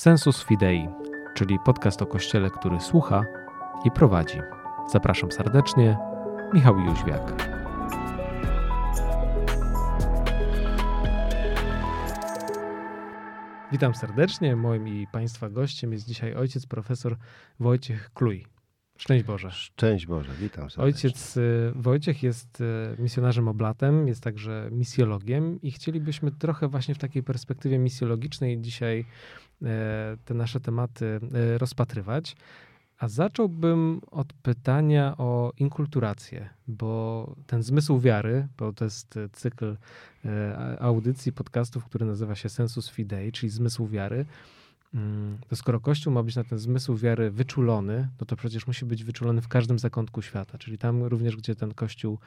Sensus Fidei, czyli podcast o Kościele, który słucha i prowadzi. Zapraszam serdecznie, Michał Jóźwiak. Witam serdecznie. Moim i Państwa gościem jest dzisiaj ojciec profesor Wojciech Kluj. Szczęść Boże. Szczęść Boże, witam serdecznie. Ojciec y, Wojciech jest y, misjonarzem oblatem, jest także misjologiem i chcielibyśmy trochę właśnie w takiej perspektywie misjologicznej dzisiaj te nasze tematy e, rozpatrywać. A zacząłbym od pytania o inkulturację, bo ten zmysł wiary, bo to jest cykl e, audycji, podcastów, który nazywa się Sensus Fidei, czyli zmysł wiary. Mm, to skoro Kościół ma być na ten zmysł wiary wyczulony, no to przecież musi być wyczulony w każdym zakątku świata, czyli tam również, gdzie ten Kościół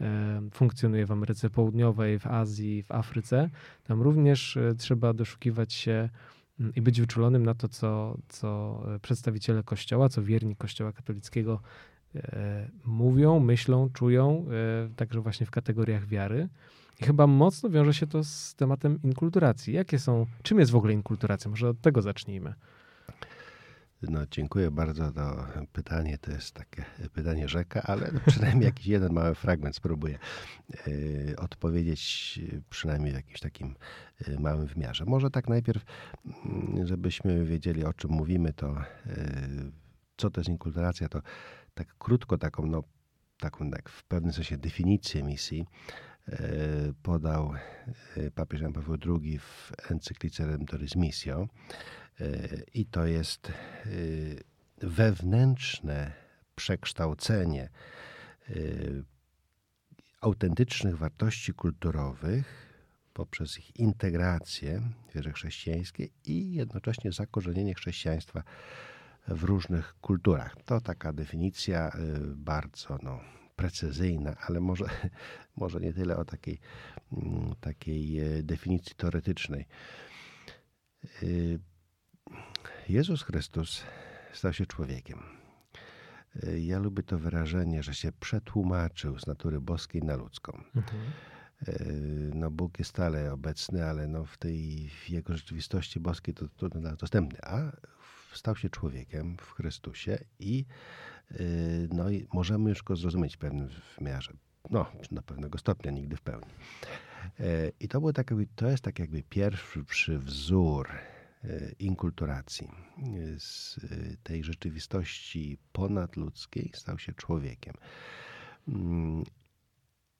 e, funkcjonuje w Ameryce Południowej, w Azji, w Afryce, tam również e, trzeba doszukiwać się i być wyczulonym na to, co, co przedstawiciele Kościoła, co wierni Kościoła katolickiego e, mówią, myślą, czują, także właśnie w kategoriach wiary. I chyba mocno wiąże się to z tematem inkulturacji. Jakie są, czym jest w ogóle inkulturacja? Może od tego zacznijmy. No, dziękuję bardzo za pytanie. To jest takie pytanie rzeka, ale przynajmniej jakiś jeden mały fragment spróbuję y, odpowiedzieć, przynajmniej w jakimś takim y, małym wymiarze. Może tak najpierw, y, żebyśmy wiedzieli, o czym mówimy, to co to jest inkulturacja, to tak krótko taką, no, taką tak w pewnym sensie definicję misji E, podał e, papież Jan Paweł II w encyklice Redemptoris Missio e, i to jest wewnętrzne przekształcenie autentycznych wartości kulturowych poprzez ich integrację w wierze chrześcijańskiej i jednocześnie zakorzenienie chrześcijaństwa w różnych kulturach. To taka definicja bardzo no, precyzyjna, ale może, może nie tyle o takiej, mm, takiej e, definicji teoretycznej. Jezus Chrystus stał się człowiekiem. E, ja lubię to wyrażenie, że się przetłumaczył z natury boskiej na ludzką. Mhm. No, Bóg jest stale obecny, ale no, w tej w jego rzeczywistości boskiej to trudno dostępny. A stał się człowiekiem w Chrystusie i y, no i możemy już go zrozumieć w pewnym wymiarze. No, do pewnego stopnia, nigdy w pełni. Y, I to, był tak jakby, to jest tak jakby pierwszy wzór y, inkulturacji z tej rzeczywistości ponadludzkiej stał się człowiekiem. Mm,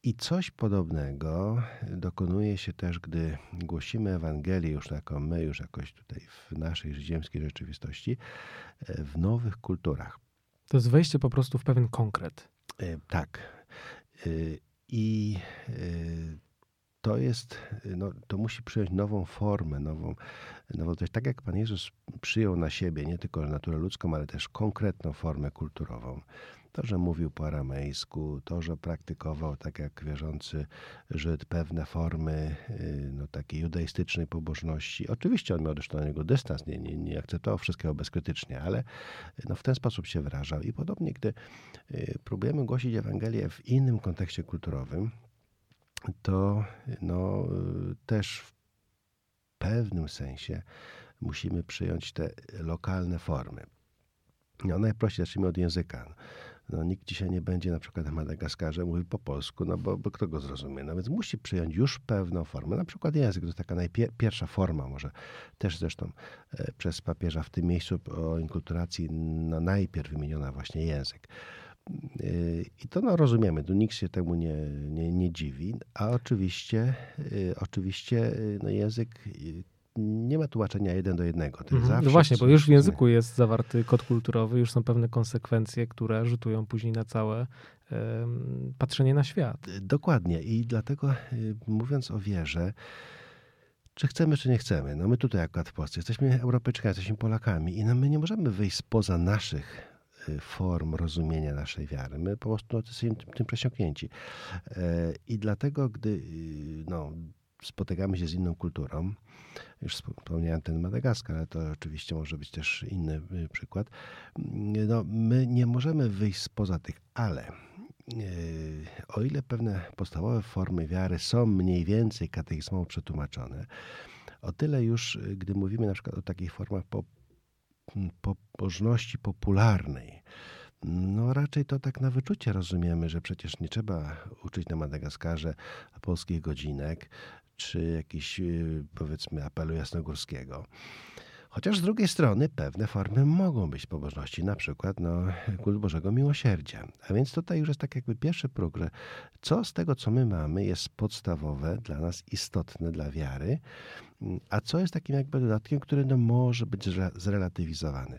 i coś podobnego dokonuje się też, gdy głosimy Ewangelię już jako my, już jakoś tutaj w naszej ziemskiej rzeczywistości, e, w nowych kulturach. To jest wejście po prostu w pewien konkret. E, tak. E, I to jest, no, to musi przyjąć nową formę, nową, nową jest Tak jak Pan Jezus przyjął na siebie nie tylko naturę ludzką, ale też konkretną formę kulturową to, że mówił po aramejsku, to, że praktykował, tak jak wierzący Żyd, pewne formy y, no, takiej judaistycznej pobożności. Oczywiście on miał do niego dystans, nie, nie, nie akceptował wszystkiego bezkrytycznie, ale no, w ten sposób się wyrażał. I podobnie, gdy y, próbujemy głosić Ewangelię w innym kontekście kulturowym, to no, y, też w pewnym sensie musimy przyjąć te lokalne formy. No, najprościej zacznijmy od języka. No, nikt dzisiaj nie będzie na przykład na Madagaskarze mówił po polsku, no bo, bo kto go zrozumie? No więc musi przyjąć już pewną formę. Na przykład język to jest taka najpierwsza forma, może też zresztą e, przez papieża w tym miejscu o inkulturacji no, najpierw wymieniona właśnie język. I to no, rozumiemy, tu nikt się temu nie, nie, nie dziwi, a oczywiście, e, oczywiście no, język nie ma tłumaczenia jeden do jednego. Mhm. No właśnie, bo już w języku jest zawarty kod kulturowy, już są pewne konsekwencje, które rzutują później na całe um, patrzenie na świat. Dokładnie i dlatego y, mówiąc o wierze, czy chcemy, czy nie chcemy, no my tutaj akurat w Polsce jesteśmy Europejczykami, jesteśmy Polakami i no my nie możemy wyjść spoza naszych y, form rozumienia naszej wiary. My po prostu no, jesteśmy tym, tym przesiąknięci. E, I dlatego, gdy y, no, spotykamy się z inną kulturą, już wspomniałem ten Madagaskar, ale to oczywiście może być też inny y, przykład. No, my nie możemy wyjść spoza tych, ale y, o ile pewne podstawowe formy wiary są mniej więcej katechizmowo przetłumaczone, O tyle już, gdy mówimy na przykład o takich formach po, pobożności popularnej, no raczej to tak na wyczucie rozumiemy, że przecież nie trzeba uczyć na Madagaskarze polskich godzinek, czy jakiś powiedzmy apelu jasnogórskiego. Chociaż z drugiej strony pewne formy mogą być pobożności, na przykład no, kult Bożego Miłosierdzia. A więc tutaj już jest tak jakby pierwszy próg, że co z tego, co my mamy, jest podstawowe, dla nas istotne dla wiary, a co jest takim jakby dodatkiem, który no może być zrelatywizowany.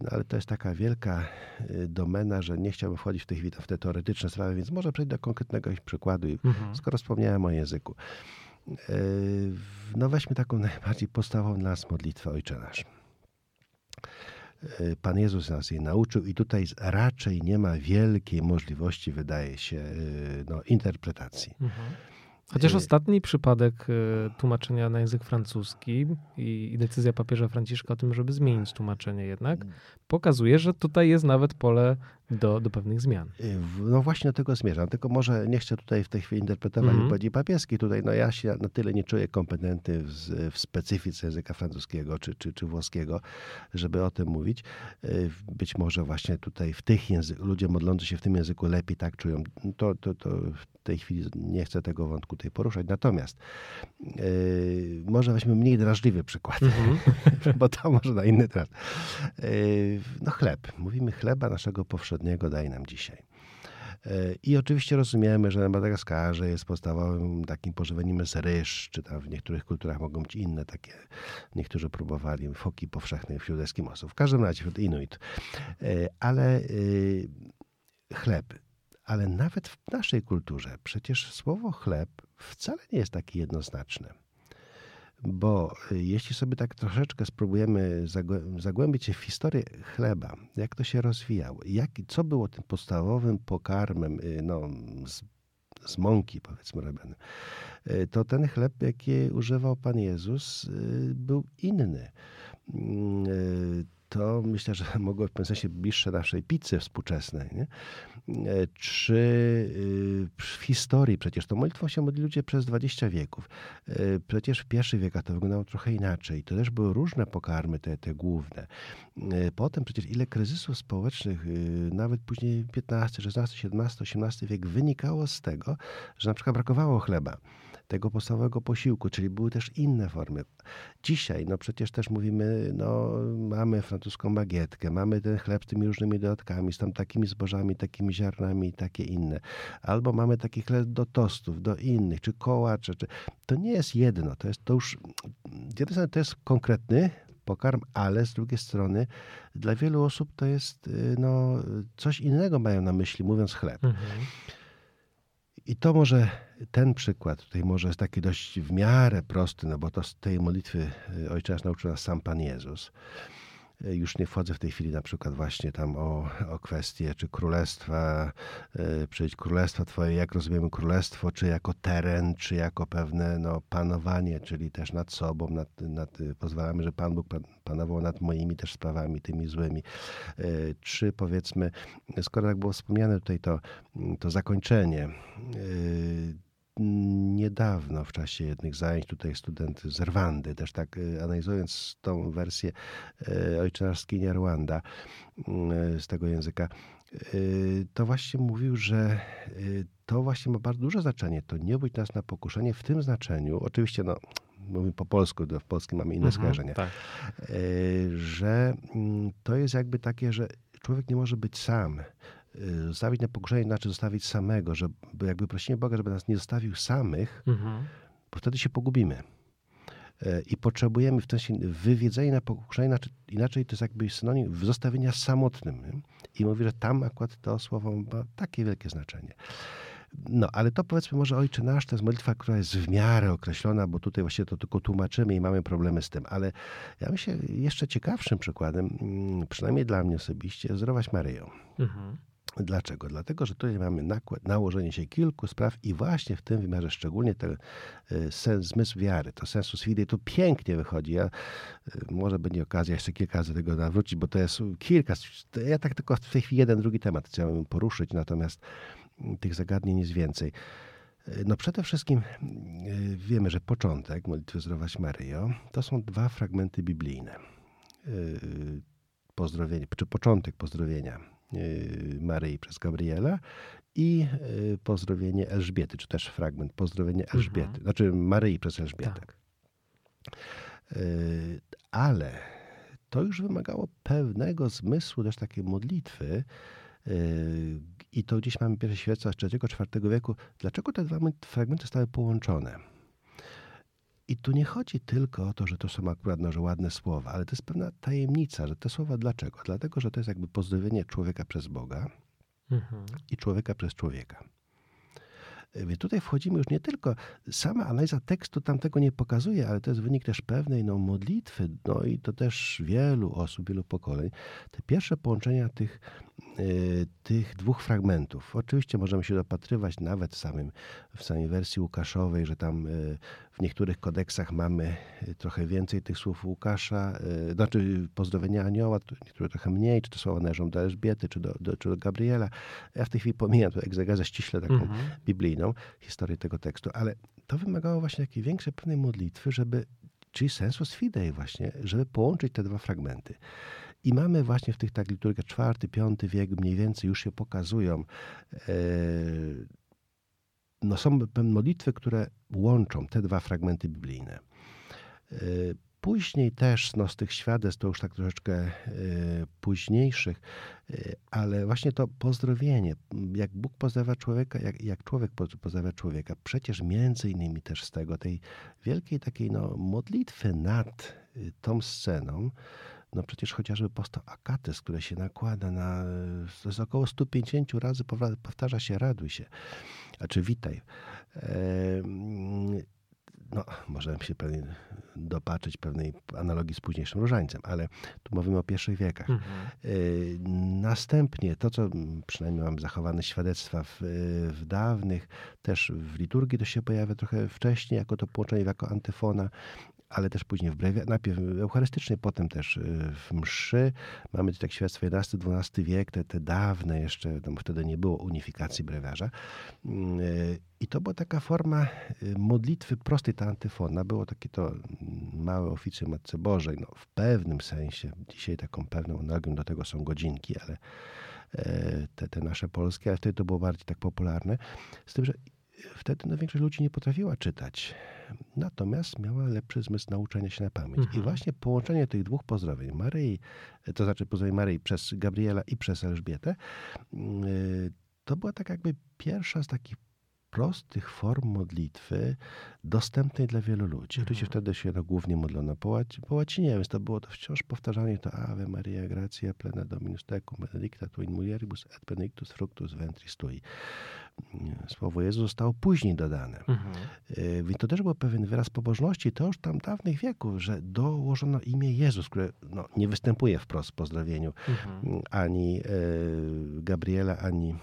No ale to jest taka wielka y, domena, że nie chciałbym wchodzić w chwili w te teoretyczne sprawy, więc może przejdę do konkretnego przykładu, mhm. skoro wspomniałem o języku. No weźmy taką najbardziej podstawową dla nas modlitwę Ojcze Nasz. Pan Jezus nas jej nauczył i tutaj raczej nie ma wielkiej możliwości, wydaje się, no, interpretacji. Mhm. Chociaż y, ostatni przypadek tłumaczenia na język francuski i decyzja papieża Franciszka o tym, żeby zmienić tłumaczenie jednak, mm. pokazuje, że tutaj jest nawet pole do, do pewnych zmian. Y, no właśnie do tego zmierzam, tylko może nie chcę tutaj w tej chwili interpretować mm -hmm. wypowiedzi papieskiej. Tutaj no ja się na tyle nie czuję kompetenty w, w specyfice języka francuskiego czy, czy, czy włoskiego, żeby o tym mówić. Być może właśnie tutaj w tych językach, ludzie modlący się w tym języku lepiej tak czują. To, to, to w tej chwili nie chcę tego wątku tutaj poruszać. Natomiast yy, może weźmy mniej drażliwy przykład, mm -hmm. bo to może na inny temat. Yy, no chleb. Mówimy chleba naszego powszedniego daj nam dzisiaj. Yy, I oczywiście rozumiemy, że na Madagaskarze jest podstawowym takim pożywieniem jest ryż, czy tam w niektórych kulturach mogą być inne takie. Niektórzy próbowali foki powszechnej wśród Eskimosów. W każdym razie wśród Inuit. Yy, ale yy, chleb ale nawet w naszej kulturze przecież słowo chleb wcale nie jest takie jednoznaczne. Bo y, jeśli sobie tak troszeczkę spróbujemy zagłębić się w historię chleba, jak to się rozwijało, jak, co było tym podstawowym pokarmem y, no, z, z mąki, powiedzmy, robiony, y, to ten chleb, jaki używał Pan Jezus, był inny. Mm, to myślę, że mogło w pewnym sensie bliższe naszej pizzy współczesnej. Nie? E, czy y, w historii przecież to modlitwą się modli ludzie przez 20 wieków. E, przecież w pierwszych wiekach to wyglądało trochę inaczej. To też były różne pokarmy, te, te główne. E, potem przecież ile kryzysów społecznych, y, nawet później XV, XVI, XVII, XVIII wiek wynikało z tego, że na przykład brakowało chleba tego podstawowego posiłku, czyli były też inne formy. Dzisiaj, no przecież też mówimy, no mamy francuską bagietkę, mamy ten chleb z tymi różnymi dodatkami, z tam takimi zbożami, takimi ziarnami i takie inne. Albo mamy taki chleb do tostów, do innych, czy kołacze. Czy... To nie jest jedno, to jest to już, z jednej strony to jest konkretny pokarm, ale z drugiej strony dla wielu osób to jest y, no, coś innego mają na myśli, mówiąc chleb. Mhm. I to może ten przykład tutaj może jest taki dość w miarę prosty, no bo to z tej modlitwy y, Ojcze nauczył nas sam Pan Jezus. Y, już nie wchodzę w tej chwili na przykład właśnie tam o, o kwestię, czy królestwa, yy, przyjdź królestwa Twoje, jak rozumiemy królestwo, czy jako teren, czy jako pewne no, panowanie, czyli też nad sobą, nad, nad, pozwalamy, że Pan Bóg pan, panował nad moimi też sprawami, tymi złymi. Yy, czy powiedzmy, skoro tak było wspomniane tutaj to, to zakończenie, niedawno w czasie jednych zajęć tutaj student z Rwandy, też tak y, analizując tą wersję y, ojczarskiej Rwanda y, z tego języka, to właśnie mówił, że to właśnie ma bardzo duże znaczenie. To nie być nas na pokuszenie w tym znaczeniu, oczywiście no, mówimy po polsku, w polskim mamy inne mhm, skojarzenie, tak. że mm, to jest jakby takie, że człowiek nie może być sam, zostawić na pokuszenie, znaczy zostawić samego, żeby jakby prosimy Boga, żeby nas nie zostawił samych, mhm. bo wtedy się pogubimy. Y, I potrzebujemy w ten sensie wywiedzenia na pokuszenie, inaczej, inaczej to jest jakby synonim zostawienia samotnym. Nie? I mówi, że tam akurat to słowo ma takie wielkie znaczenie. No, ale to powiedzmy może Ojcze Nasz, to jest modlitwa, która jest w miarę określona, bo tutaj właśnie to tylko tłumaczymy i mamy problemy z tym. Ale ja myślę, jeszcze ciekawszym przykładem, mm, przynajmniej dla mnie osobiście, jest Zdrowaś Maryją. Mhm. Dlaczego? Dlatego, że tutaj mamy nakład, nałożenie się kilku spraw i właśnie w tym wymiarze szczególnie ten e, sens, zmysł wiary, to sensus fidei, to pięknie wychodzi. Ja, e, może będzie okazja jeszcze kilka razy tego nawrócić, bo to jest kilka, ja tak tylko w tej chwili jeden, drugi temat chciałem poruszyć, natomiast tych zagadnień jest więcej. No przede wszystkim wiemy, że początek modlitwy Zdrowaś Maryjo to są dwa fragmenty biblijne. Pozdrowienie, czy początek pozdrowienia Maryi przez Gabriela i pozdrowienie Elżbiety, czy też fragment pozdrowienia mhm. Elżbiety, mhm. znaczy Maryi przez Elżbietę. Tak. Ale to już wymagało pewnego zmysłu też takiej modlitwy, i to gdzieś mamy pierwsze świadectwa z III-IV wieku. Dlaczego te dwa fragmenty zostały połączone? I tu nie chodzi tylko o to, że to są akurat no, że ładne słowa, ale to jest pewna tajemnica, że te słowa dlaczego? Dlatego, że to jest jakby pozdrowienie człowieka przez Boga mhm. i człowieka przez człowieka. Więc tutaj wchodzimy już nie tylko, sama analiza tekstu tam tego nie pokazuje, ale to jest wynik też pewnej no, modlitwy, no i to też wielu osób, wielu pokoleń. Te pierwsze połączenia tych, tych dwóch fragmentów. Oczywiście możemy się dopatrywać nawet w, samym, w samej wersji Łukaszowej, że tam y, w niektórych kodeksach mamy y, trochę więcej tych słów Łukasza, znaczy pozdrowienia anioła, niektóre trochę mniej, czy to słowa należą do Elżbiety, czy do, do, czy do Gabriela. Ja w tej chwili pomijam tu egzegezę ściśle taką mhm. biblijną, historię tego tekstu, ale to wymagało właśnie takiej większej pewnej modlitwy, żeby, czyli sensus fidei właśnie, żeby połączyć te dwa fragmenty. I mamy właśnie w tych tak liturgiach czwarty, piąty wiek mniej więcej już się pokazują e, no są modlitwy, które łączą te dwa fragmenty biblijne. E, Później też no, z tych świadectw, to już tak troszeczkę y, późniejszych, ale właśnie to pozdrowienie, jak Bóg pozdrawia człowieka, jak, jak człowiek pozdrawia człowieka, przecież między innymi też z tego, tej wielkiej takiej no, modlitwy nad y, tą sceną, no przecież chociażby powstał akatys, który się nakłada na, to jest około 150 razy powtarza się raduj się, a czy witaj no, możemy się pewnie dopatrzyć pewnej analogii z późniejszym różańcem, ale tu mówimy o pierwszych wiekach. Mhm. Y, następnie to, co przynajmniej mam zachowane świadectwa w, w dawnych, też w liturgii to się pojawia trochę wcześniej, jako to połączenie, jako antyfona ale też później w brewie, najpierw eucharystycznie, potem też y, w mszy. Mamy tak świadectwo XI-XII wiek, te, te dawne jeszcze, no wtedy nie było unifikacji brewiarza. Y, I to była taka forma y, modlitwy prostej, ta antyfona. Było takie to małe oficje Matce Bożej. No, w pewnym sensie, dzisiaj taką pewną analogią do tego są godzinki, ale e, te, te nasze polskie, ale wtedy to było bardziej tak popularne. Z tym, że wtedy no, większość ludzi nie potrafiła czytać. Natomiast miała lepszy zmysł nauczenia się na pamięć. Mhm. I właśnie połączenie tych dwóch pozdrowień, Maryi, to znaczy pozdrowień Maryi przez Gabriela i przez Elżbietę, y, to była tak jakby pierwsza z takich prostych form modlitwy dostępnej dla wielu ludzi. Mhm. Oczywiście wtedy się no, głównie modlono po, łaci, po łacinie, więc to było to wciąż powtarzanie to Ave Maria Gracia plena Dominus tecum benedicta tu in mulieribus et benedictus fructus ventris tui słowo Jezus zostało później dodane. Mhm. E, więc to też był pewien wyraz pobożności, to już tam dawnych wieków, że dołożono imię Jezus, które no, nie występuje wprost w pozdrowieniu mhm. ani e, Gabriela, ani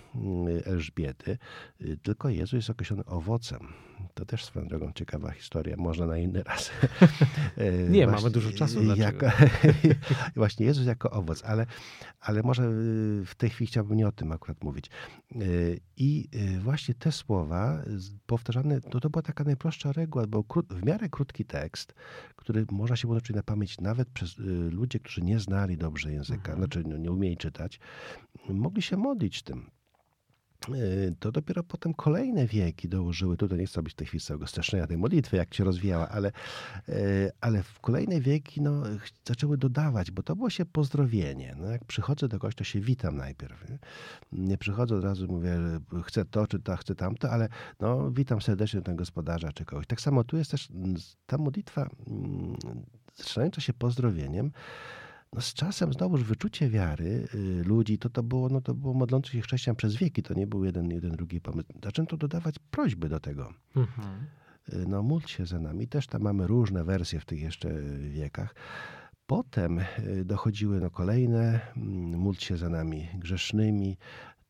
Elżbiety, e, tylko Jezus jest określony owocem. To też swoją drogą ciekawa historia, można na inny raz. nie, właśnie, mamy dużo czasu. Jako, właśnie Jezus jako owoc, ale, ale może w tej chwili chciałbym nie o tym akurat mówić. I Y, właśnie te słowa powtarzane, no to była taka najprostsza reguła, bo w miarę krótki tekst, który można się nauczyć na pamięć nawet przez y, ludzi, którzy nie znali dobrze języka, mhm. znaczy no, nie umieli czytać, mogli się modlić tym. Y, to dopiero potem kolejne wieki dołożyły, tutaj nie chcę robić tej chwili całego streszczenia tej modlitwy, jak się rozwijała, ale, y, ale w kolejne wieki no, zaczęły dodawać, bo to było się pozdrowienie. No, jak przychodzę do kogoś, to się witam najpierw. Nie, nie przychodzę od razu, mówię, chcę to, czy to, chcę tamto, ale no, witam serdecznie ten gospodarza, czy kogoś. Tak samo tu jest też ta modlitwa, mm, zaczynająca się pozdrowieniem, no z czasem znowuż wyczucie wiary y, ludzi, to, to, było, no to było modlących się chrześcijan przez wieki, to nie był jeden, jeden drugi pomysł. Zaczęto dodawać prośby do tego. Mhm. Y, no módl się za nami. Też tam mamy różne wersje w tych jeszcze wiekach. Potem y, dochodziły no kolejne, mm, módl się za nami grzesznymi,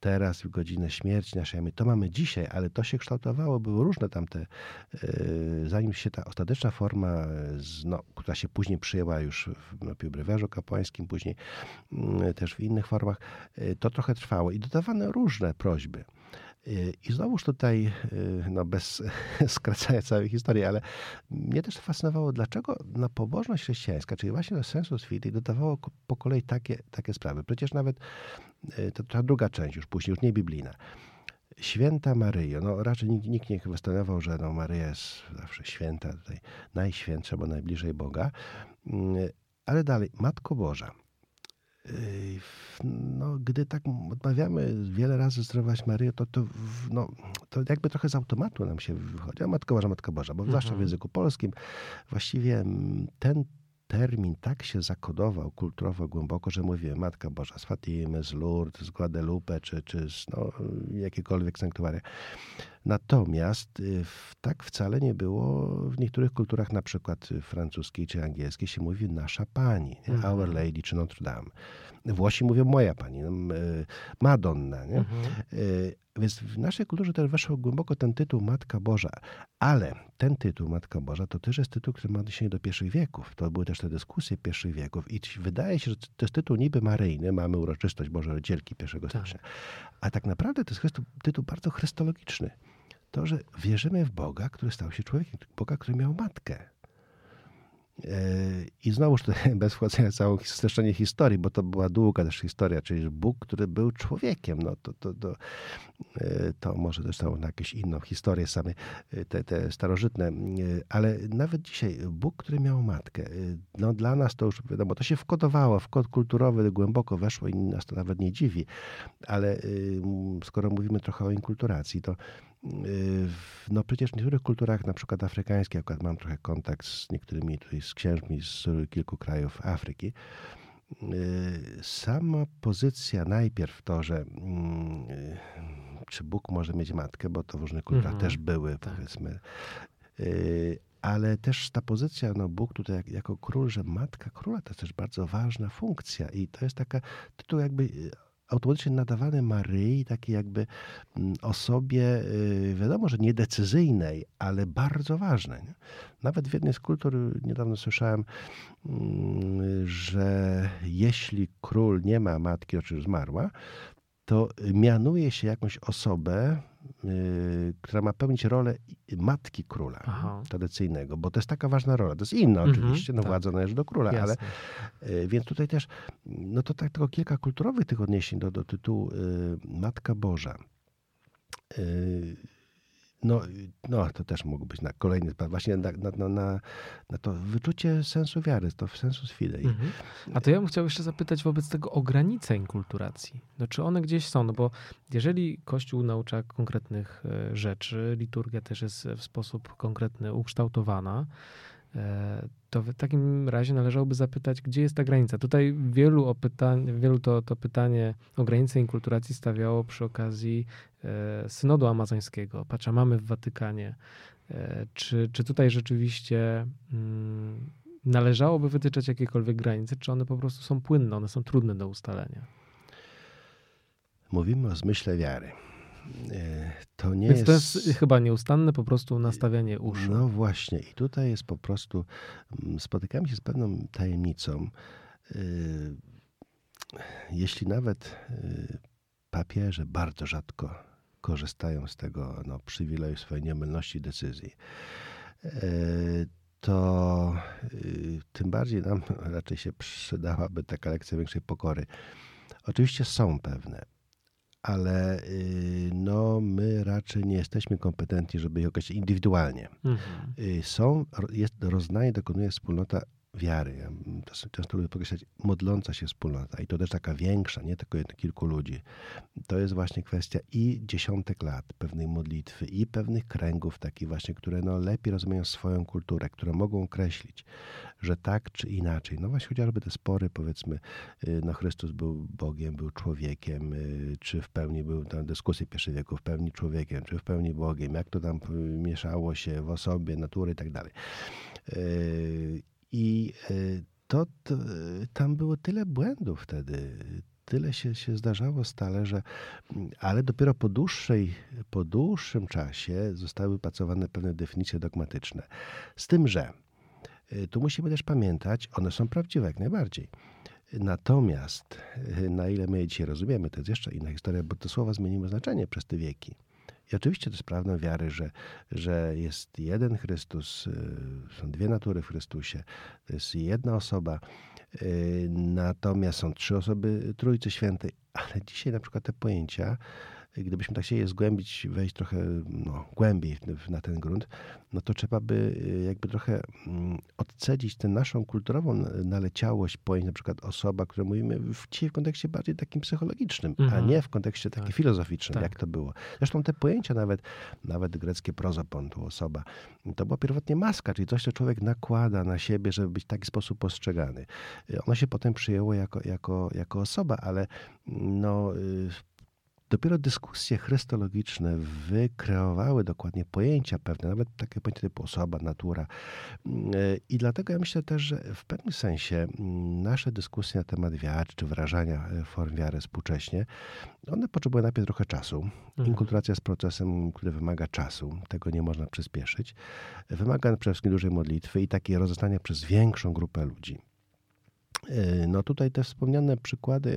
teraz w godzinę śmierci naszej. To mamy dzisiaj, ale to się kształtowało, były różne tamte, e, zanim się ta ostateczna forma, no, która się później przyjęła już w no, Piubrywerzu kapłańskim, później mm, też w innych formach, e, to trochę trwało i dodawano różne prośby. I znowuż tutaj, no bez skracania całej historii, ale mnie też fascynowało, dlaczego na pobożność chrześcijańska, czyli właśnie do sensu fidei, dodawało po kolei takie, takie sprawy. Przecież nawet to, ta druga część już później, już nie biblijna. Święta Maryjo, no raczej nikt, nikt nie kwestionował, że no Maryja jest zawsze święta, tutaj najświętsza, bo najbliżej Boga. Mm, ale dalej, Matko Boża. No, gdy tak odmawiamy wiele razy zdrowaś Maryjo, to, to, no, to jakby trochę z automatu nam się wychodzi. A Matka Boża, Matka Boża, bo mhm. zwłaszcza w mhm. języku polskim właściwie ten termin tak się zakodował kulturowo głęboko, że mówię Matka Boża z Fatimy, z Lourdes, z Guadalupe, czy, czy z no, jakiekolwiek sanktuaria. Natomiast y, tak wcale nie było w niektórych kulturach, na przykład francuskiej czy angielskiej, się mówi nasza pani, mhm. Our Lady czy Notre Dame. Włosi mówią moja pani, no, y, Madonna. Nie? Mhm. Y, więc w naszej kulturze też weszło głęboko ten tytuł Matka Boża. Ale ten tytuł Matka Boża to też jest tytuł, który ma odniesienie do pierwszych wieków. To były też te dyskusje pierwszych wieków. I wydaje się, że to jest tytuł niby maryjny. Mamy uroczystość Boże Rodzielki 1 tak. stycznia. A tak naprawdę to jest tytuł bardzo chrystologiczny. To, że wierzymy w Boga, który stał się człowiekiem. Boga, który miał matkę. I znowuż tutaj bez wchodzenia całą streszczenie historii, bo to była długa też historia, czyli Bóg, który był człowiekiem, no to, to, to, e, to może też na jakąś inną historię same, e, te, te starożytne, e, ale nawet dzisiaj Bóg, który miał matkę, no dla nas to już wiadomo, to się wkodowało, w kod kulturowy głęboko weszło i nas to nawet nie dziwi, ale skoro mówimy trochę o inkulturacji, to no przecież w niektórych kulturach, na przykład afrykańskich, akurat mam trochę kontakt z niektórymi tutaj z księżmi z kilku krajów Afryki, sama pozycja najpierw to, że mm, czy Bóg może mieć matkę, bo to w różnych kulturach mhm, też były, tak. powiedzmy, y, ale też ta pozycja, no Bóg tutaj jak, jako król, że matka króla to jest też bardzo ważna funkcja i to jest taka tytuł jakby automatycznie nadawany Maryi, takiej jakby mm, osobie, y, wiadomo, że niedecyzyjnej, ale bardzo ważnej. Nawet w jednej z kultur niedawno słyszałem, mm, że jeśli król nie ma matki, oczywiście zmarła, to mianuje się jakąś osobę, która ma pełnić rolę matki króla Aha. tradycyjnego, bo to jest taka ważna rola. To jest inna mhm, oczywiście, no tak. władza należy do króla, Jasne. ale yy, więc tutaj też, no to tak tylko kilka kulturowych tych odniesień do, do tytułu yy, Matka Boża. No, no, to też mógł być na kolejny, właśnie na, na, na, na to wyczucie sensu wiary, to w sensu fidei. Mhm. A to ja bym chciał jeszcze zapytać wobec tego o granice inkulturacji. No, czy one gdzieś są? No bo jeżeli Kościół naucza konkretnych e, rzeczy, liturgia też jest w sposób konkretny ukształtowana, to w takim razie należałoby zapytać, gdzie jest ta granica. Tutaj wielu, o pytań, wielu to, to pytanie o granicę inkulturacji stawiało przy okazji e, synodu amazońskiego, mamy w Watykanie. E, czy, czy tutaj rzeczywiście mm, należałoby wytyczać jakiekolwiek granice, czy one po prostu są płynne, one są trudne do ustalenia? Mówimy o zmyśle wiary. To nie Więc jest... to jest chyba nieustanne po prostu nastawianie uszu. No właśnie i tutaj jest po prostu, mm, spotykamy się z pewną tajemnicą. E, jeśli nawet e, papieże bardzo rzadko korzystają z tego no, przywileju swojej niemylności decyzji, to tym bardziej nam raczej się przydałaby taka lekcja większej pokory. Oczywiście są pewne ale y, no, my raczej nie jesteśmy kompetentni, żeby je określić indywidualnie. Mhm. Y, są, jest, roznaje dokonuje wspólnota wiary. Ja często lubię podkreślać, modląca się wspólnota i to też taka większa, nie tylko kilku ludzi. To jest właśnie kwestia i dziesiątek lat pewnej modlitwy i pewnych kręgów takich właśnie, które no lepiej rozumieją swoją kulturę, które mogą określić, że tak czy inaczej. No właśnie chociażby te spory, powiedzmy, y, no Chrystus był Bogiem, był człowiekiem, y, czy w pełni był, tam dyskusje pierwszych wieku, w pełni człowiekiem, czy w pełni Bogiem, jak to tam mieszało się w osobie, natury i tak dalej. I to, to, tam było tyle błędów wtedy, tyle się, się zdarzało stale, że ale dopiero po dłuższej, po dłuższym czasie zostały wypracowane pewne definicje dogmatyczne. Z tym, że Y, tu musimy też pamiętać, one są prawdziwe jak najbardziej. Natomiast y, na ile my je dzisiaj rozumiemy, to jest jeszcze inna historia, bo to słowa zmieniły znaczenie przez te wieki. Oczywiście to jest prawdą wiary, że, że jest jeden Chrystus, są dwie natury w Chrystusie, to jest jedna osoba, natomiast są trzy osoby Trójcy Świętej, ale dzisiaj na przykład te pojęcia gdybyśmy tak chcieli zgłębić, wejść trochę no, głębiej na ten grunt, no to trzeba by y, jakby trochę mm, odcedzić tę naszą kulturową naleciałość pojęć, na przykład osoba, które mówimy w, w kontekście bardziej takim psychologicznym, mhm. a nie w kontekście takim tak. filozoficznym, tak. jak to było. Zresztą te pojęcia nawet, nawet greckie prozopon, tu osoba, to była pierwotnie maska, czyli coś, co człowiek nakłada na siebie, żeby być w taki sposób postrzegany. Ono się potem przyjęło jako, jako, jako osoba, ale no y, Dopiero dyskusje chrystologiczne wykreowały dokładnie pojęcia pewne, nawet takie pojęcia typu osoba, natura. I dlatego ja myślę też, że w pewnym sensie nasze dyskusje na temat wiary czy wyrażania form wiary współcześnie, one potrzebują najpierw trochę czasu. Mhm. Inkulturacja jest procesem, który wymaga czasu. Tego nie można przyspieszyć. Wymaga przede wszystkim dużej modlitwy i takiej rozeznania przez większą grupę ludzi. E, no tutaj te wspomniane przykłady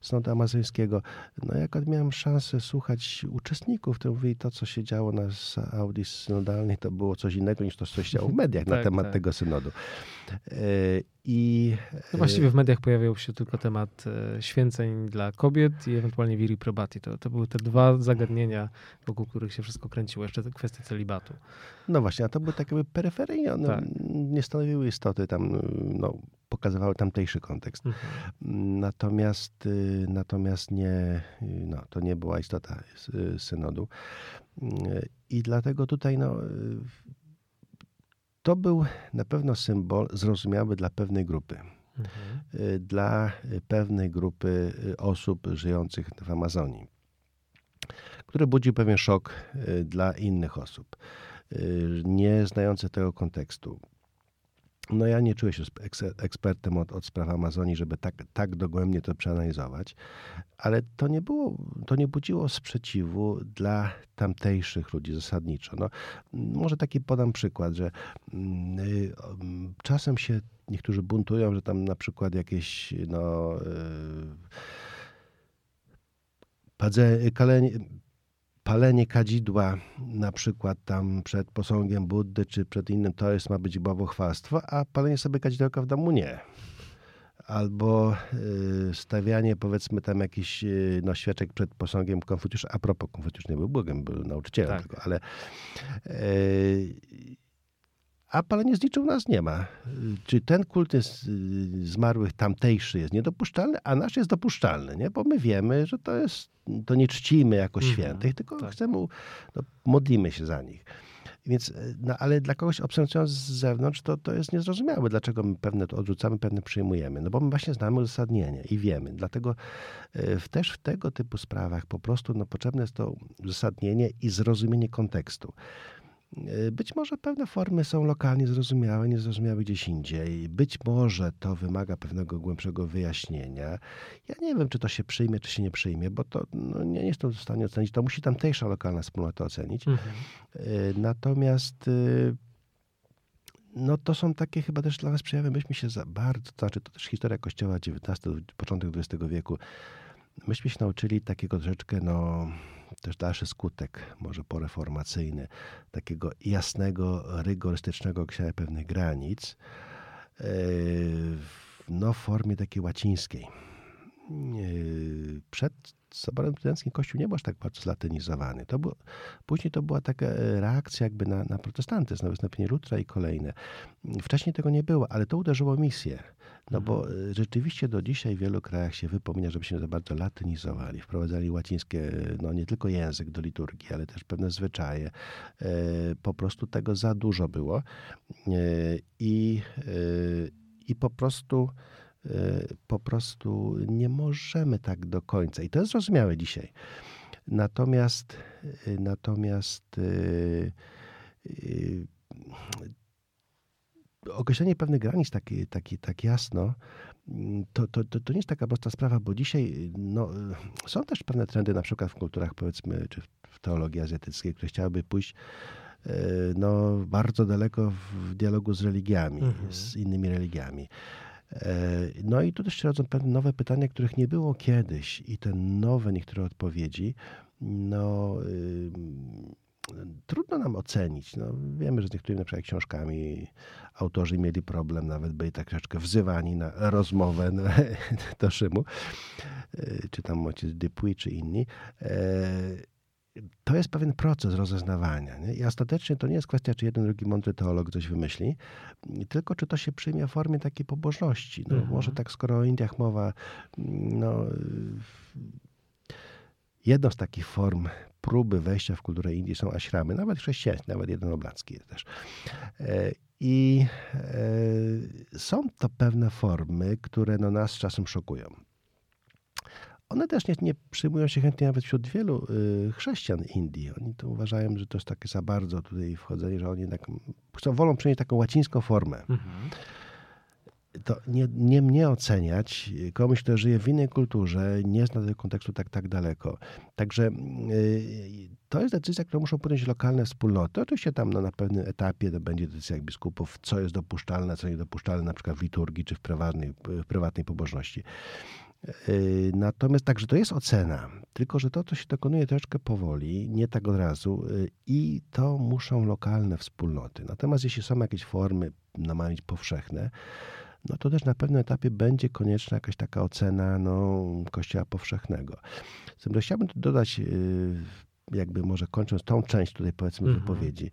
e, synodu amazońskiego, no jak miałem szansę słuchać uczestników, to mówili to, co się działo na Audi synodalnej, to było coś innego niż to, co się działo w mediach tak, na temat tak. tego synodu. E, I no właściwie w mediach pojawiał się tylko temat święceń dla kobiet i ewentualnie viri probati. To, to były te dwa zagadnienia, wokół których się wszystko kręciło. Jeszcze kwestie celibatu. No właśnie, a to były takie peryferyjne, one tak. nie stanowiły istoty tam, no, pokazywały tamtejszy kontekst. Mhm. Natomiast, natomiast nie, no, to nie była istota synodu. I dlatego tutaj no, to był na pewno symbol zrozumiały dla pewnej grupy. Mhm. Dla pewnej grupy osób żyjących w Amazonii, który budził pewien szok y, dla innych osób, y, nie znających tego kontekstu. No ja nie czuję się ekspertem od, od spraw Amazonii, żeby tak, tak dogłębnie to przeanalizować, ale to nie było, to nie budziło sprzeciwu dla tamtejszych ludzi zasadniczo. No, może taki podam przykład, że mm, y, czasem się niektórzy buntują, że tam na przykład jakieś no, y, padze, kalenie, palenie kadzidła na przykład tam przed posągiem Buddy czy przed innym, to jest ma być bałwochwalstwo, a palenie sobie kadzidełka w domu nie. Albo y, stawianie powiedzmy tam jakiś y, no, świeczek przed posągiem Konfucjusza. A propos, Konfucjusz nie był Bogiem, był nauczycielem tak. tego, ale y, a palenie zniczy u nas nie ma. Czy ten kult jest y, zmarłych tamtejszy jest niedopuszczalny, a nasz jest dopuszczalny, nie? Bo my wiemy, że to jest, to nie czcimy jako mhm, świętych, tylko tak. chcemy, no, modlimy się za nich. Więc, y, no, ale dla kogoś obserwując z zewnątrz, to, to jest niezrozumiałe, dlaczego my pewne to odrzucamy, pewne przyjmujemy. No bo my właśnie znamy uzasadnienie i wiemy. Dlatego y, w, też w tego typu sprawach po prostu no, potrzebne jest to uzasadnienie i zrozumienie kontekstu. E, być może pewne formy są lokalnie zrozumiałe, niezrozumiałe gdzieś indziej. Być może to wymaga pewnego głębszego wyjaśnienia. Ja nie wiem, czy to się przyjmie, czy się nie przyjmie, bo to no, nie jestem w stanie ocenić. To musi tamtejsza lokalna wspólnota ocenić. Mhm. E, natomiast e, no to są takie chyba też dla nas przejawy. Myśmy się za bardzo, to znaczy to też historia Kościoła XIX, początek XX wieku, myśmy się nauczyli takiego troszeczkę, no też dalszy skutek, może poreformacyjny, takiego jasnego, rygorystycznego określania pewnych granic, e, no w formie takiej łacińskiej. E, przed Soborem Trydenckim Kościół nie był aż tak bardzo zlatynizowany. To było, później to była taka reakcja jakby na, na protestantyzm, na wystąpienie Lutra i kolejne. Wcześniej tego nie było, ale to uderzyło misję. No bo mhm. e, rzeczywiście do dzisiaj w wielu krajach się wypomina, żeby się za bardzo latynizowali, wprowadzali łacińskie, no nie tylko język do liturgii, ale też pewne zwyczaje. E, po prostu tego za dużo było e, i, i po prostu po prostu nie możemy tak do końca. I to jest zrozumiałe dzisiaj. Natomiast natomiast określenie pewnych granic tak, tak, tak jasno, to, to, to, to nie jest taka prosta sprawa, bo dzisiaj no, są też pewne trendy, na przykład w kulturach, powiedzmy, czy w teologii azjatyckiej, które chciałyby pójść no, bardzo daleko w dialogu z religiami, mhm. z innymi religiami. No i tu też się rodzą pewne nowe pytania, których nie było kiedyś i te nowe niektóre odpowiedzi, no trudno nam ocenić. No, wiemy, że z niektórymi na przykład książkami autorzy mieli problem, nawet byli tak troszeczkę wzywani na rozmowę no, do Szymu, e, czy tam ojciec Dupuy, czy inni. To jest pewien proces rozeznawania. Nie? I ostatecznie to nie jest kwestia, czy jeden, drugi mądry teolog coś wymyśli, tylko czy to się przyjmie w formie takiej pobożności. No, mhm. Może tak, skoro o Indiach mowa, no, jedną z takich form próby wejścia w kulturę Indii są aśramy, nawet chrześcijańskie, nawet jeden oblacki jest też. E, I e, są to pewne formy, które no nas czasem szokują. One też nie, nie przyjmują się chętnie nawet wśród wielu y, chrześcijan Indii. Oni to uważają, że to jest takie za bardzo tutaj wchodzenie, że oni tak, chcą, wolą przyjąć taką łacińską formę. Mhm to nie, nie mnie oceniać, komuś, kto żyje w innej kulturze, nie zna tego kontekstu tak, tak daleko. Także yy, to jest decyzja, którą muszą podjąć lokalne wspólnoty. Oczywiście tam no, na pewnym etapie to będzie decyzja biskupów, co jest dopuszczalne, co niedopuszczalne, na przykład w liturgii czy w prywatnej, w prywatnej pobożności. Yy, natomiast także to jest ocena, tylko że to, to się dokonuje troszeczkę powoli, nie tak od razu yy, i to muszą lokalne wspólnoty. Natomiast jeśli są jakieś formy, na no, powszechne, no to też na pewnym etapie będzie konieczna jakaś taka ocena no, Kościoła powszechnego. Z tym, chciałbym dodać, y, jakby może kończąc tą część tutaj powiedzmy mhm. wypowiedzi, y,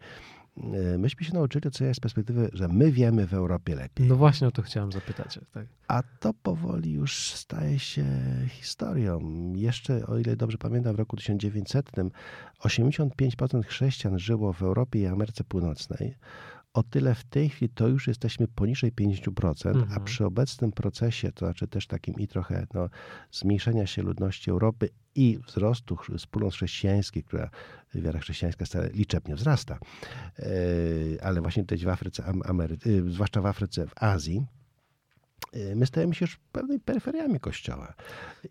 myśmy się nauczyli co jest z perspektywy, że my wiemy w Europie lepiej. No właśnie o to chciałem zapytać. Tak. A to powoli już staje się historią. Jeszcze, o ile dobrze pamiętam, w roku 1900 85% chrześcijan żyło w Europie i Ameryce Północnej o tyle w tej chwili to już jesteśmy poniżej 50%, mhm. a przy obecnym procesie, to znaczy też takim i trochę no, zmniejszenia się ludności Europy i wzrostu wspólnot chrześcijańskiej, która wiara chrześcijańska stale liczebnie wzrasta, e, ale właśnie tutaj w Afryce, Amery, e, zwłaszcza w Afryce, w Azji, my stajemy się już pewnymi peryferiami Kościoła.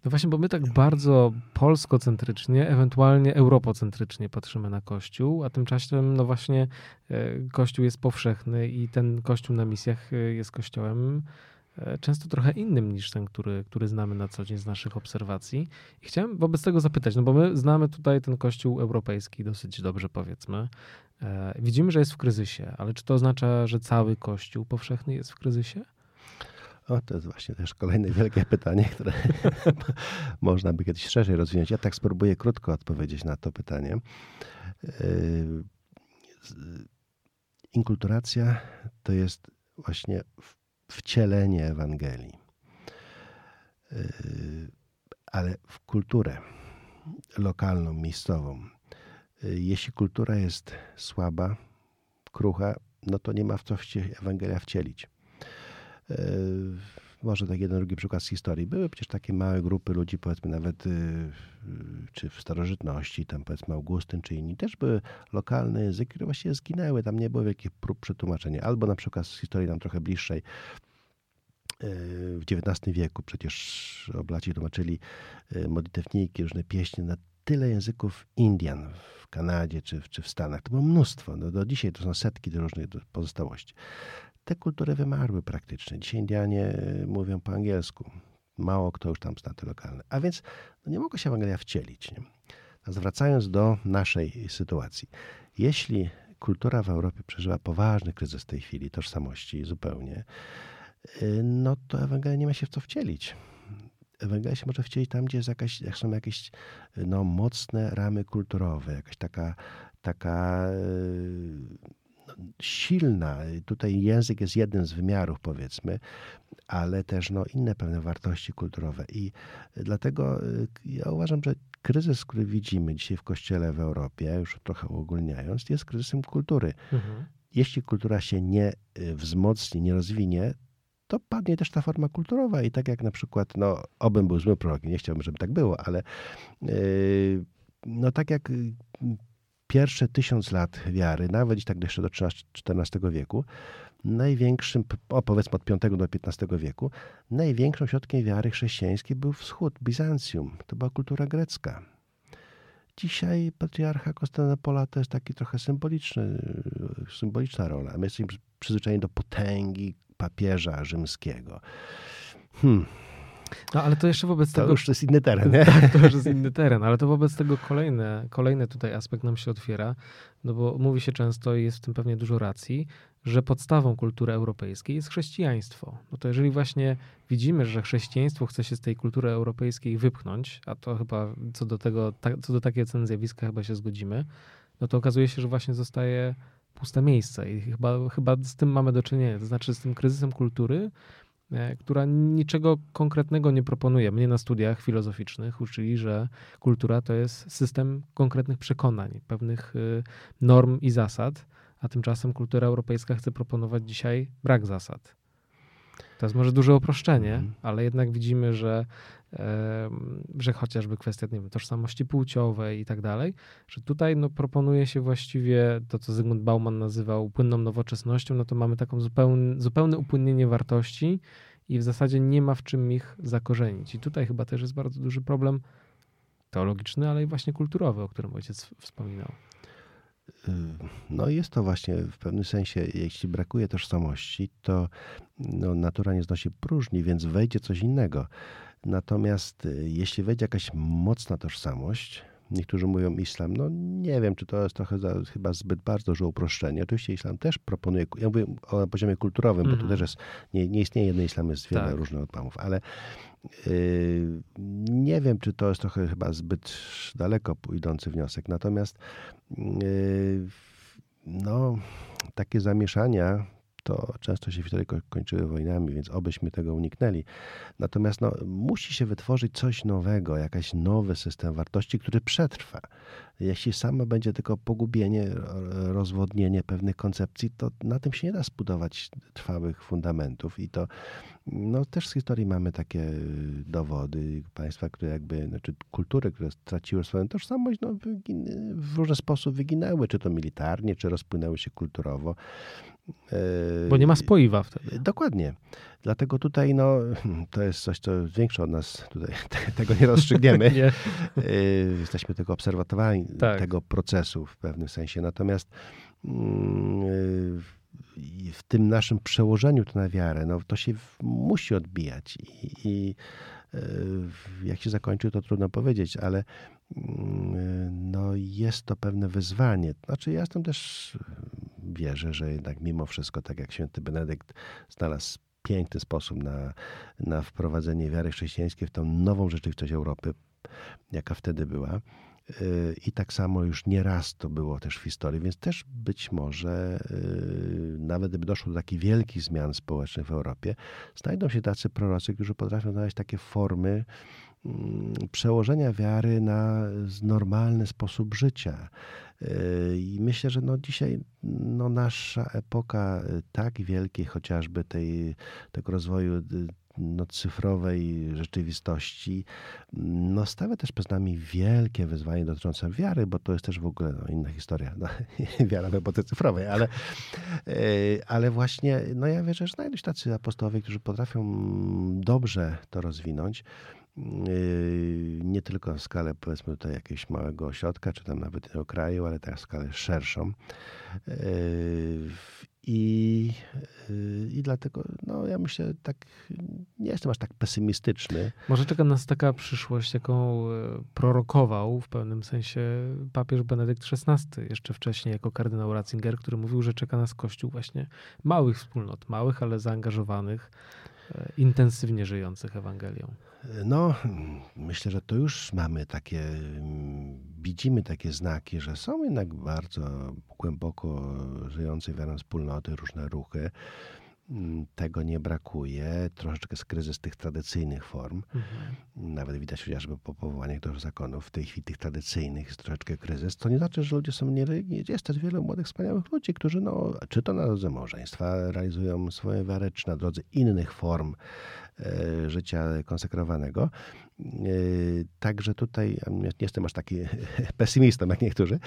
No właśnie, bo my tak bardzo polskocentrycznie, ewentualnie europocentrycznie patrzymy na Kościół, a tymczasem no właśnie e, Kościół jest powszechny i ten Kościół na misjach e, jest Kościołem e, często trochę innym niż ten, który, który znamy na co dzień z naszych obserwacji. I chciałem wobec tego zapytać, no bo my znamy tutaj ten Kościół europejski dosyć dobrze, powiedzmy. Widzimy, że jest w kryzysie, ale czy to oznacza, że cały Kościół powszechny jest w kryzysie? O, to jest właśnie też kolejne wielkie pytanie, które można by kiedyś szerzej rozwinąć. Ja tak spróbuję krótko odpowiedzieć na to pytanie. Yy, inkulturacja to jest właśnie wcielenie Ewangelii. Yy, ale w kulturę lokalną, miejscową. Yy, jeśli kultura jest słaba, krucha, no to nie ma w co Ewangelia wcielić. E, może tak jeden, drugi przykład z historii. Były przecież takie małe grupy ludzi, powiedzmy nawet y, czy w starożytności, tam powiedzmy Augustyn czy inni, też były lokalne języki, które właściwie zginęły. Tam nie było wielkich prób przetłumaczenia. Albo na przykład z historii nam trochę bliższej, e, w XIX wieku przecież oblaci tłumaczyli e, modlitewniki, różne pieśni na tyle języków Indian w Kanadzie czy, czy w Stanach. To było mnóstwo. No, do dzisiaj to są setki różnych pozostałości te kultury wymarły praktycznie. Dzisiaj Indianie e, mówią po angielsku. Mało kto już tam zna te lokalne. A więc no nie mogło się Ewangelia wcielić. Nie? Zwracając do naszej sytuacji. Jeśli kultura w Europie przeżywa poważny kryzys w tej chwili, tożsamości zupełnie, e, no to Ewangelia nie ma się w co wcielić. Ewangelia się może wcielić tam, gdzie jakaś, jak są jakieś no, mocne ramy kulturowe, jakaś taka, taka e, silna. Tutaj język jest jeden z wymiarów, powiedzmy, ale też no, inne pewne wartości kulturowe. I dlatego y, ja uważam, że kryzys, który widzimy dzisiaj w kościele w Europie, już trochę uogólniając, jest kryzysem kultury. Mhm. Jeśli kultura się nie y, wzmocni, nie rozwinie, to padnie też ta forma kulturowa. I tak jak na przykład, no, obym był zły prorokiem, nie chciałbym, żeby tak było, ale yy, no tak jak pierwsze tysiąc lat wiary, nawet i tak jeszcze do XIV wieku, największym, o powiedzmy od V do XV wieku, największym środkiem wiary chrześcijańskiej był wschód, Bizancjum. To była kultura grecka. Dzisiaj patriarcha Konstantynopola to jest taki trochę symboliczny, symboliczna rola. My jesteśmy przyzwyczajeni do potęgi papieża rzymskiego. Hmm. No ale to jeszcze wobec to tego... już jest inny teren, nie? Tak, to już jest inny teren, ale to wobec tego kolejne, kolejny tutaj aspekt nam się otwiera, no bo mówi się często i jest w tym pewnie dużo racji, że podstawą kultury europejskiej jest chrześcijaństwo. No to jeżeli właśnie widzimy, że chrześcijaństwo chce się z tej kultury europejskiej wypchnąć, a to chyba co do tego, co do takiej oceny zjawiska chyba się zgodzimy, no to okazuje się, że właśnie zostaje puste miejsce i chyba, chyba z tym mamy do czynienia, to znaczy z tym kryzysem kultury, która niczego konkretnego nie proponuje. Mnie na studiach filozoficznych uczyli, że kultura to jest system konkretnych przekonań, pewnych y, norm i zasad, a tymczasem kultura europejska chce proponować dzisiaj brak zasad. To jest może duże uproszczenie, mm. ale jednak widzimy, że, że chociażby kwestia nie wiem, tożsamości płciowej i tak dalej, że tutaj no, proponuje się właściwie to, co Zygmunt Bauman nazywał płynną nowoczesnością, no to mamy taką zupełne, zupełne upłynnienie wartości i w zasadzie nie ma w czym ich zakorzenić. I tutaj chyba też jest bardzo duży problem teologiczny, ale i właśnie kulturowy, o którym ojciec wspominał. No jest to właśnie w pewnym sensie, jeśli brakuje tożsamości, to no, natura nie znosi próżni, więc wejdzie coś innego. Natomiast y, jeśli wejdzie jakaś mocna tożsamość, Niektórzy mówią islam. No nie wiem, czy to jest trochę za, chyba zbyt bardzo duże uproszczenie. Oczywiście islam też proponuje, ja mówię o poziomie kulturowym, mm -hmm. bo mhm. też jest, nie, nie istnieje jeden islam, jest wiele tak. różnych odpłamów, ale yy, nie wiem, czy to jest trochę chyba zbyt daleko idący wniosek. Natomiast yy, no, takie zamieszania to często się wtedy kończyły wojnami, więc obyśmy tego uniknęli. Natomiast no, musi się wytworzyć coś nowego, jakiś nowy system wartości, który przetrwa. Jeśli samo będzie tylko pogubienie, rozwodnienie pewnych koncepcji, to na tym się nie da zbudować trwałych fundamentów. I to no, też z historii mamy takie dowody. Państwa, które jakby, znaczy kultury, które straciły swoją tożsamość, no, w różny sposób wyginęły, czy to militarnie, czy rozpłynęły się kulturowo. Bo nie ma spoiwa wtedy. Dokładnie. Dlatego tutaj no, to jest coś, co większe od nas. Tutaj tego nie rozstrzygniemy. nie. Jesteśmy tylko obserwatorami tak. tego procesu w pewnym sensie. Natomiast mm, w tym naszym przełożeniu to na wiarę, no, to się musi odbijać. I, i jak się zakończy, to trudno powiedzieć, ale mm, no, jest to pewne wyzwanie. Znaczy, ja jestem też wierzę, że jednak mimo wszystko, tak jak święty Benedykt znalazł piękny sposób na, na wprowadzenie wiary chrześcijańskiej w tą nową rzeczywistość Europy, jaka wtedy była. Y, I tak samo już nieraz to było też w historii, więc też być może, y, nawet gdyby doszło do takich wielkich zmian społecznych w Europie, znajdą się tacy prorocy, którzy potrafią znaleźć takie formy mm, przełożenia wiary na normalny sposób życia. Y, I myślę, że no dzisiaj no nasza epoka tak wielkiej chociażby tej, tego rozwoju no, cyfrowej rzeczywistości, no, stawia też przed nami wielkie wyzwanie dotyczące wiary, bo to jest też w ogóle no, inna historia. No, wiara w epoce cyfrowej, ale, ale właśnie no, ja wierzę, że znajdą się tacy apostołowie, którzy potrafią dobrze to rozwinąć. Yy, nie tylko w skalę powiedzmy tutaj jakiegoś małego ośrodka, czy tam nawet innego kraju, ale tak skalę szerszą. I, yy, I dlatego, no ja myślę, tak nie jestem aż tak pesymistyczny. Może czeka nas taka przyszłość, jaką e, prorokował w pewnym sensie papież Benedykt XVI, jeszcze wcześniej jako kardynał Ratzinger, który mówił, że czeka nas kościół właśnie małych wspólnot, małych, ale zaangażowanych, e, intensywnie żyjących Ewangelią. No, myślę, że to już mamy takie, widzimy takie znaki, że są jednak bardzo głęboko żyjące wiarą wspólnoty, różne ruchy. Tego nie brakuje. Troszeczkę jest kryzys tych tradycyjnych form. Mhm. Nawet widać chociażby po powołaniach do zakonów. W tej chwili tych tradycyjnych jest troszeczkę kryzys. To nie znaczy, że ludzie są niereligijni. Jest też wielu młodych, wspaniałych ludzi, którzy no, czy to na drodze małżeństwa realizują swoje wiarę, czy na drodze innych form życia konsekrowanego. Także tutaj nie jestem aż taki pesymistą jak niektórzy.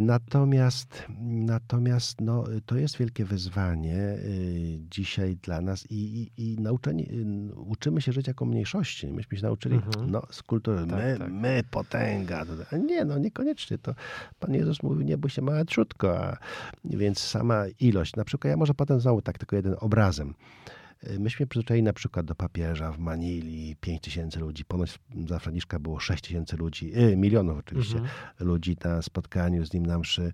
Natomiast, natomiast no, to jest wielkie wyzwanie dzisiaj dla nas i, i, i nauczenie, uczymy się żyć jako mniejszości. Myśmy się nauczyli mhm. no, z kultury. Tak, my, tak. my, potęga. Nie, no niekoniecznie. To Pan Jezus mówi, nie bój się mała trzutko. A, więc sama ilość. Na przykład ja może potem znowu tak tylko jeden obrazem. Y, myśmy przyzwyczaili na przykład do papieża w Manili 5 tysięcy ludzi, ponoć za Franciszka było 6 tysięcy ludzi, yy, milionów oczywiście, mhm. ludzi na spotkaniu z nim na mszy.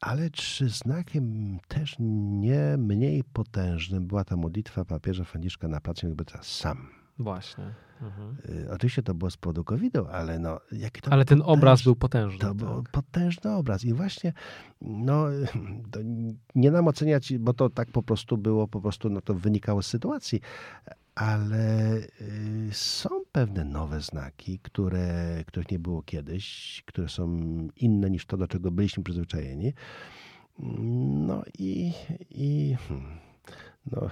Ale czy znakiem też nie mniej potężnym była ta modlitwa papieża Franciszka na placu jakby teraz sam? Właśnie. Mhm. Y, oczywiście to było z powodu COVID-u, ale no, jaki to Ale ten obraz był potężny. To tak. był potężny obraz i właśnie no, nie nam oceniać, bo to tak po prostu było, po prostu no, to wynikało z sytuacji, ale y, są pewne nowe znaki, które, których nie było kiedyś, które są inne niż to, do czego byliśmy przyzwyczajeni. No i, i hmm no,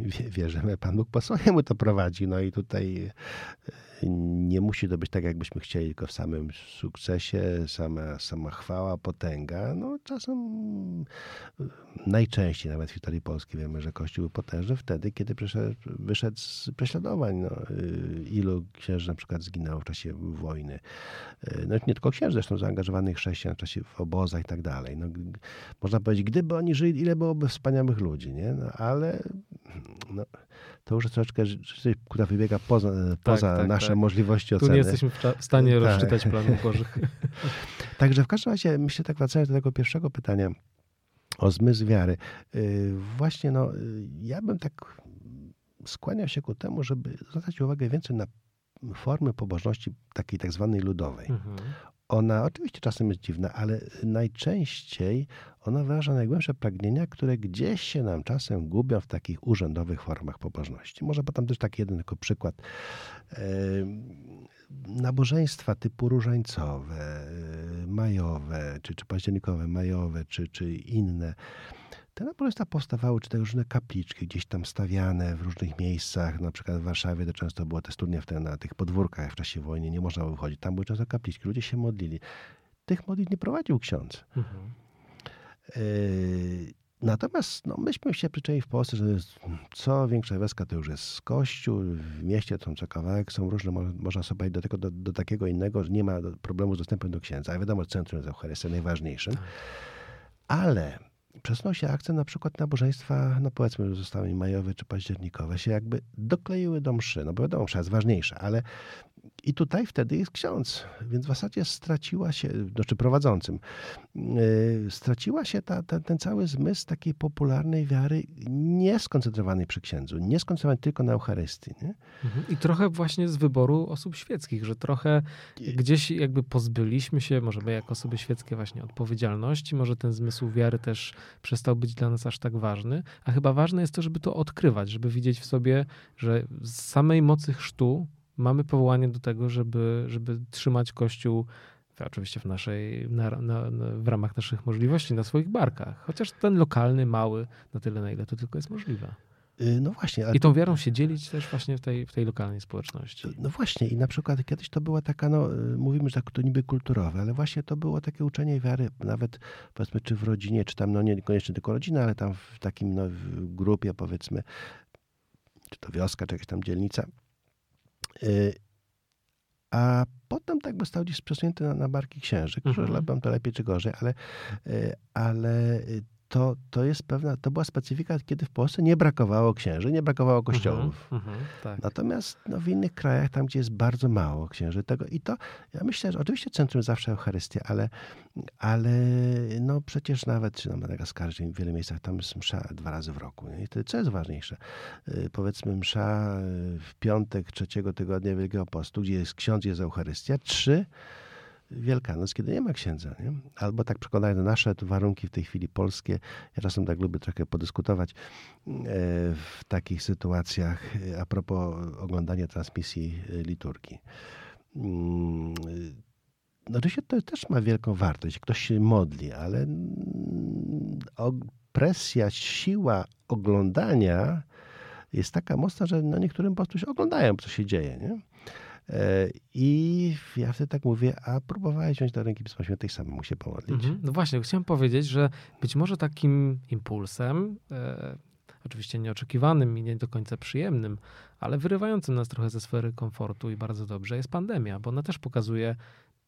wierzymy, Pan Bóg po swojemu to prowadzi. No i tutaj nie musi to być tak, jakbyśmy chcieli, tylko w samym sukcesie, sama, sama chwała, potęga. No czasem najczęściej nawet w historii Polski wiemy, że Kościół był potężny wtedy, kiedy przyszedł, wyszedł z prześladowań. No, ilu księży na przykład zginęło w czasie wojny. No nie tylko księży, zresztą zaangażowanych chrześcijan w czasie w obozach i tak dalej. No, można powiedzieć, gdyby oni żyli, ile byłoby wspaniałych ludzi, nie? No, ale no, to już troszeczkę rzecz, która wybiega poza, tak, poza tak, nasze tak. możliwości oceny. Tu nie jesteśmy w stanie tak. rozczytać planów bożych. Także w każdym razie, myślę tak wracając do tego pierwszego pytania o zmysł wiary. Y, właśnie no, y, ja bym tak skłaniał się ku temu, żeby zwracać uwagę więcej na formy pobożności takiej tak zwanej ludowej. Mhm. Ona oczywiście czasem jest dziwna, ale najczęściej ona wyraża najgłębsze pragnienia, które gdzieś się nam czasem gubią w takich urzędowych formach pobożności. Może potem też taki jeden tylko przykład. Nabożeństwa typu różańcowe, majowe, czy, czy październikowe, majowe, czy, czy inne te nabożeństwa powstawały, czy te różne kapliczki gdzieś tam stawiane w różnych miejscach, na przykład w Warszawie to często było te te, na tych podwórkach w czasie wojny, nie można było wychodzić. Tam były często kapliczki, ludzie się modlili. Tych modlitw nie prowadził ksiądz. Mhm. Yy, natomiast no, myśmy się przyczaili w Polsce, że co większa wioska to już jest kościół, w mieście są co kawałek, są różne, można sobie do, tego, do, do takiego innego, że nie ma problemu z dostępem do księdza. A wiadomo, centrum jest Eucharystia najważniejszym. Tak. Ale przesunął się akcent na przykład nabożeństwa, no powiedzmy zostały majowe czy październikowe, się jakby dokleiły do mszy, no bo wiadomo, msza jest ważniejsza, ale i tutaj wtedy jest ksiądz, więc w zasadzie straciła się, znaczy prowadzącym, yy, straciła się ta, ta, ten cały zmysł takiej popularnej wiary, nie skoncentrowanej przy księdzu, nie skoncentrowanej tylko na Eucharystii. Nie? Mhm. I trochę właśnie z wyboru osób świeckich, że trochę gdzieś jakby pozbyliśmy się, może my jako osoby świeckie właśnie odpowiedzialności, może ten zmysł wiary też przestał być dla nas aż tak ważny, a chyba ważne jest to, żeby to odkrywać, żeby widzieć w sobie, że z samej mocy chrztu mamy powołanie do tego, żeby, żeby trzymać Kościół oczywiście w naszej, na, na, na, w ramach naszych możliwości, na swoich barkach. Chociaż ten lokalny, mały, na tyle, na ile to tylko jest możliwe. Y, no właśnie. I tą wiarą się dzielić też właśnie w tej, w tej lokalnej społeczności. No właśnie i na przykład kiedyś to była taka, no y, mówimy, że tak to niby kulturowe, ale właśnie to było takie uczenie wiary, nawet powiedzmy czy w rodzinie, czy tam, no nie niekoniecznie tylko rodzina, ale tam w takim no, w grupie powiedzmy, czy to wioska, czy jakaś tam dzielnica, Y, a potem tak by stał gdzieś przesunięty na, na barki księży, którzy mhm. to lepiej czy gorzej, ale, y, ale y, to, to jest pewna, to była specyfika, kiedy w Polsce nie brakowało księży, nie brakowało kościołów. -huh, uh -huh, tak. Natomiast no, w innych krajach, tam gdzie jest bardzo mało księży, tego i to, ja myślę, że oczywiście centrum zawsze Eucharystia, ale, ale no przecież nawet, czy na Madagaskarze, czy w wielu miejscach, tam jest msza dwa razy w roku. Nie? I to, co jest ważniejsze? Y, powiedzmy msza y, w piątek trzeciego tygodnia Wielkiego Postu, gdzie jest ksiądz, jest Eucharystia. Trzy, Wielkanoc, kiedy nie ma księdza. Nie? Albo tak przekonają nasze warunki w tej chwili polskie. Ja czasem tak lubię trochę podyskutować e, w takich sytuacjach a propos oglądania transmisji e, liturgii. Mm, no oczywiście to też ma wielką wartość. Ktoś się modli, ale presja, siła oglądania jest taka mocna, że no niektórym po prostu się oglądają, co się dzieje. Nie? E, I ja wtedy tak mówię, a próbowałeś wziąć do ręki Pisma Świętej samemu się pomodlić. Mhm. No właśnie, chciałem powiedzieć, że być może takim impulsem, e, oczywiście nieoczekiwanym i nie do końca przyjemnym, ale wyrywającym nas trochę ze sfery komfortu i bardzo dobrze jest pandemia, bo ona też pokazuje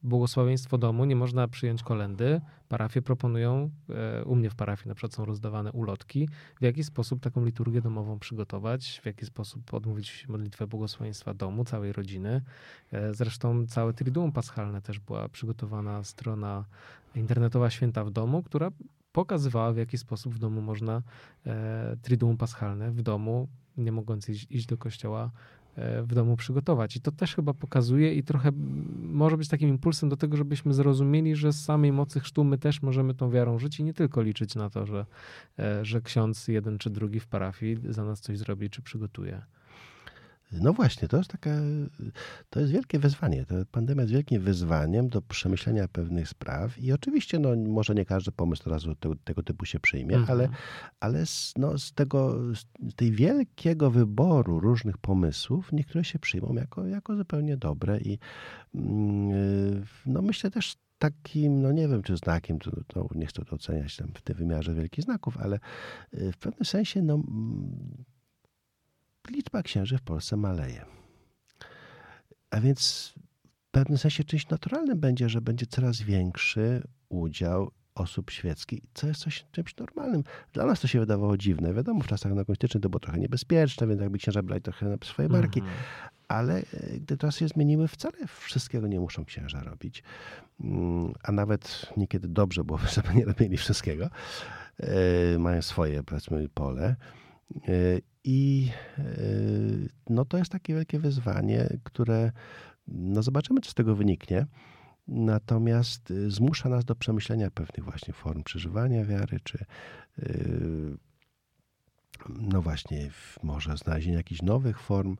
błogosławieństwo domu, nie można przyjąć kolendy. Parafie proponują, e, u mnie w parafii na przykład są rozdawane ulotki, w jaki sposób taką liturgię domową przygotować, w jaki sposób odmówić modlitwę błogosławieństwa domu, całej rodziny. E, zresztą całe Triduum Paschalne też była przygotowana strona internetowa Święta w domu, która pokazywała, w jaki sposób w domu można e, Triduum Paschalne w domu, nie mogąc iść, iść do kościoła, w domu przygotować. I to też chyba pokazuje i trochę może być takim impulsem do tego, żebyśmy zrozumieli, że z samej mocy chrztu my też możemy tą wiarą żyć i nie tylko liczyć na to, że, e, że ksiądz jeden czy drugi w parafii za nas coś zrobi czy przygotuje. No właśnie, to jest takie, to jest wielkie wyzwanie. Ta pandemia jest wielkim wyzwaniem do przemyślenia pewnych spraw i oczywiście, no, może nie każdy pomysł od razu tego, tego typu się przyjmie, mhm. ale, ale z, no, z tego, z tej wielkiego wyboru różnych pomysłów, niektóre się przyjmą jako, jako zupełnie dobre i yy, no, myślę też takim, no nie wiem czy znakiem, to, to nie chcę to oceniać tam w tym wymiarze wielkich znaków, ale y, w pewnym sensie no, liczba księży w Polsce maleje. A więc w pewnym sensie czymś naturalnym będzie, że będzie coraz większy udział osób świeckich, co jest coś, czymś normalnym. Dla nas to się wydawało dziwne. Wiadomo, w czasach nakoństycznych to było trochę niebezpieczne, więc jakby księża brali trochę na swoje barki. -hmm. Ale e, gdy teraz się zmieniły, wcale wszystkiego nie muszą księża robić. Mm, a nawet niekiedy dobrze byłoby, żeby nie robili wszystkiego. E, mają swoje, powiedzmy, pole. E, I e, no, to jest takie wielkie wyzwanie, które no, zobaczymy, co z tego wyniknie. Natomiast e, zmusza nas do przemyślenia pewnych właśnie form przeżywania wiary, czy no właśnie, może znalezienia jakichś nowych form.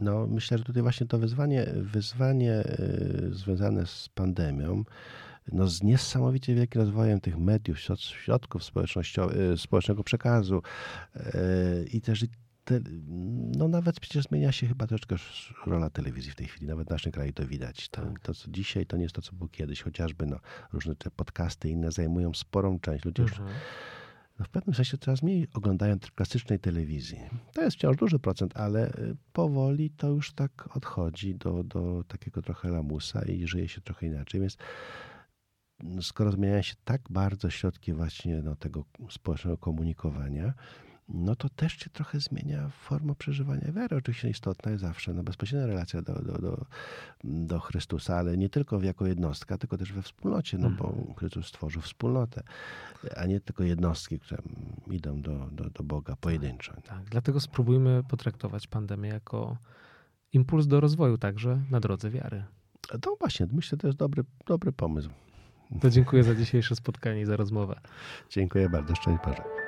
No, myślę, że tutaj właśnie to wyzwanie, wyzwanie związane z pandemią no, z niesamowicie wielkim rozwojem tych mediów, środków społecznościowych, społecznego przekazu e, i też te, no nawet przecież zmienia się chyba troszeczkę rola telewizji w tej chwili. Nawet w naszym kraju to widać. To, tak. to co dzisiaj, to nie jest to, co było kiedyś. Chociażby no, różne te podcasty inne zajmują sporą część. Ludzie mhm. no, w pewnym sensie coraz mniej oglądają klasycznej telewizji. To jest wciąż duży procent, ale y, powoli to już tak odchodzi do, do takiego trochę lamusa i żyje się trochę inaczej. Więc skoro zmieniają się tak bardzo środki właśnie no, tego społecznego komunikowania, no to też się trochę zmienia forma przeżywania wiary. Oczywiście istotna jest zawsze no, bezpośrednia relacja do, do, do, do Chrystusa, ale nie tylko jako jednostka, tylko też we wspólnocie, no bo mhm. Chrystus stworzył wspólnotę, a nie tylko jednostki, które idą do, do, do Boga pojedynczo. Tak, tak, dlatego spróbujmy potraktować pandemię jako impuls do rozwoju także na drodze wiary. To właśnie, myślę, to jest dobry, dobry pomysł. To dziękuję za dzisiejsze spotkanie i za rozmowę. Dziękuję bardzo. Szczęść Boże.